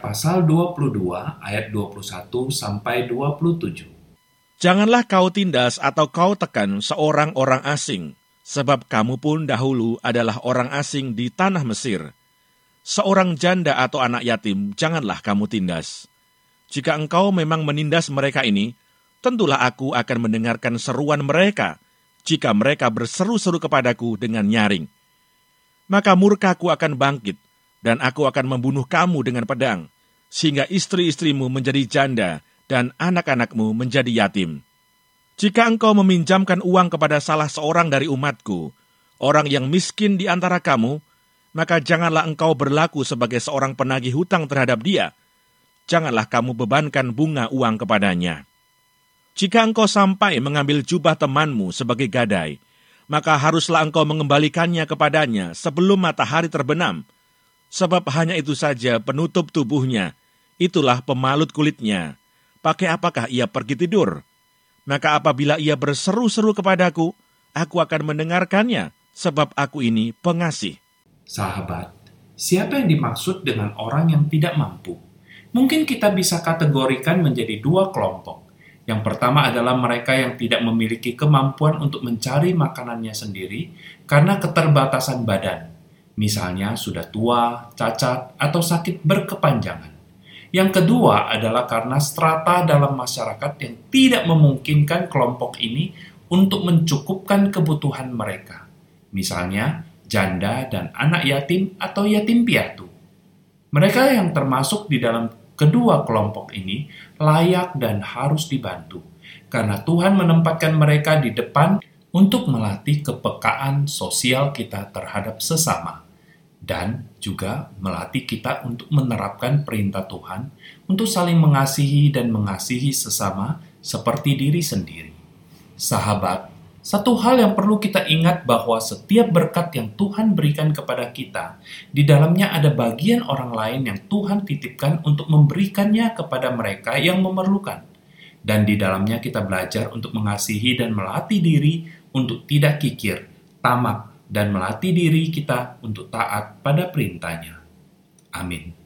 pasal 22 ayat 21 sampai 27. Janganlah kau tindas atau kau tekan seorang orang asing, sebab kamu pun dahulu adalah orang asing di tanah Mesir. Seorang janda atau anak yatim janganlah kamu tindas. Jika engkau memang menindas mereka ini, tentulah aku akan mendengarkan seruan mereka jika mereka berseru-seru kepadaku dengan nyaring. Maka murkaku akan bangkit, dan aku akan membunuh kamu dengan pedang, sehingga istri-istrimu menjadi janda dan anak-anakmu menjadi yatim. Jika engkau meminjamkan uang kepada salah seorang dari umatku, orang yang miskin di antara kamu, maka janganlah engkau berlaku sebagai seorang penagih hutang terhadap dia. Janganlah kamu bebankan bunga uang kepadanya. Jika engkau sampai mengambil jubah temanmu sebagai gadai, maka haruslah engkau mengembalikannya kepadanya sebelum matahari terbenam, sebab hanya itu saja penutup tubuhnya, itulah pemalut kulitnya, pakai apakah ia pergi tidur? Maka apabila ia berseru-seru kepadaku, aku akan mendengarkannya, sebab aku ini pengasih. Sahabat, siapa yang dimaksud dengan orang yang tidak mampu? Mungkin kita bisa kategorikan menjadi dua kelompok. Yang pertama adalah mereka yang tidak memiliki kemampuan untuk mencari makanannya sendiri karena keterbatasan badan. Misalnya sudah tua, cacat, atau sakit berkepanjangan. Yang kedua adalah karena strata dalam masyarakat yang tidak memungkinkan kelompok ini untuk mencukupkan kebutuhan mereka. Misalnya, janda dan anak yatim atau yatim piatu. Mereka yang termasuk di dalam kedua kelompok ini layak dan harus dibantu, karena Tuhan menempatkan mereka di depan untuk melatih kepekaan sosial kita terhadap sesama dan juga melatih kita untuk menerapkan perintah Tuhan untuk saling mengasihi dan mengasihi sesama seperti diri sendiri. Sahabat, satu hal yang perlu kita ingat bahwa setiap berkat yang Tuhan berikan kepada kita, di dalamnya ada bagian orang lain yang Tuhan titipkan untuk memberikannya kepada mereka yang memerlukan. Dan di dalamnya kita belajar untuk mengasihi dan melatih diri untuk tidak kikir, tamak, dan melatih diri kita untuk taat pada perintahnya. Amin.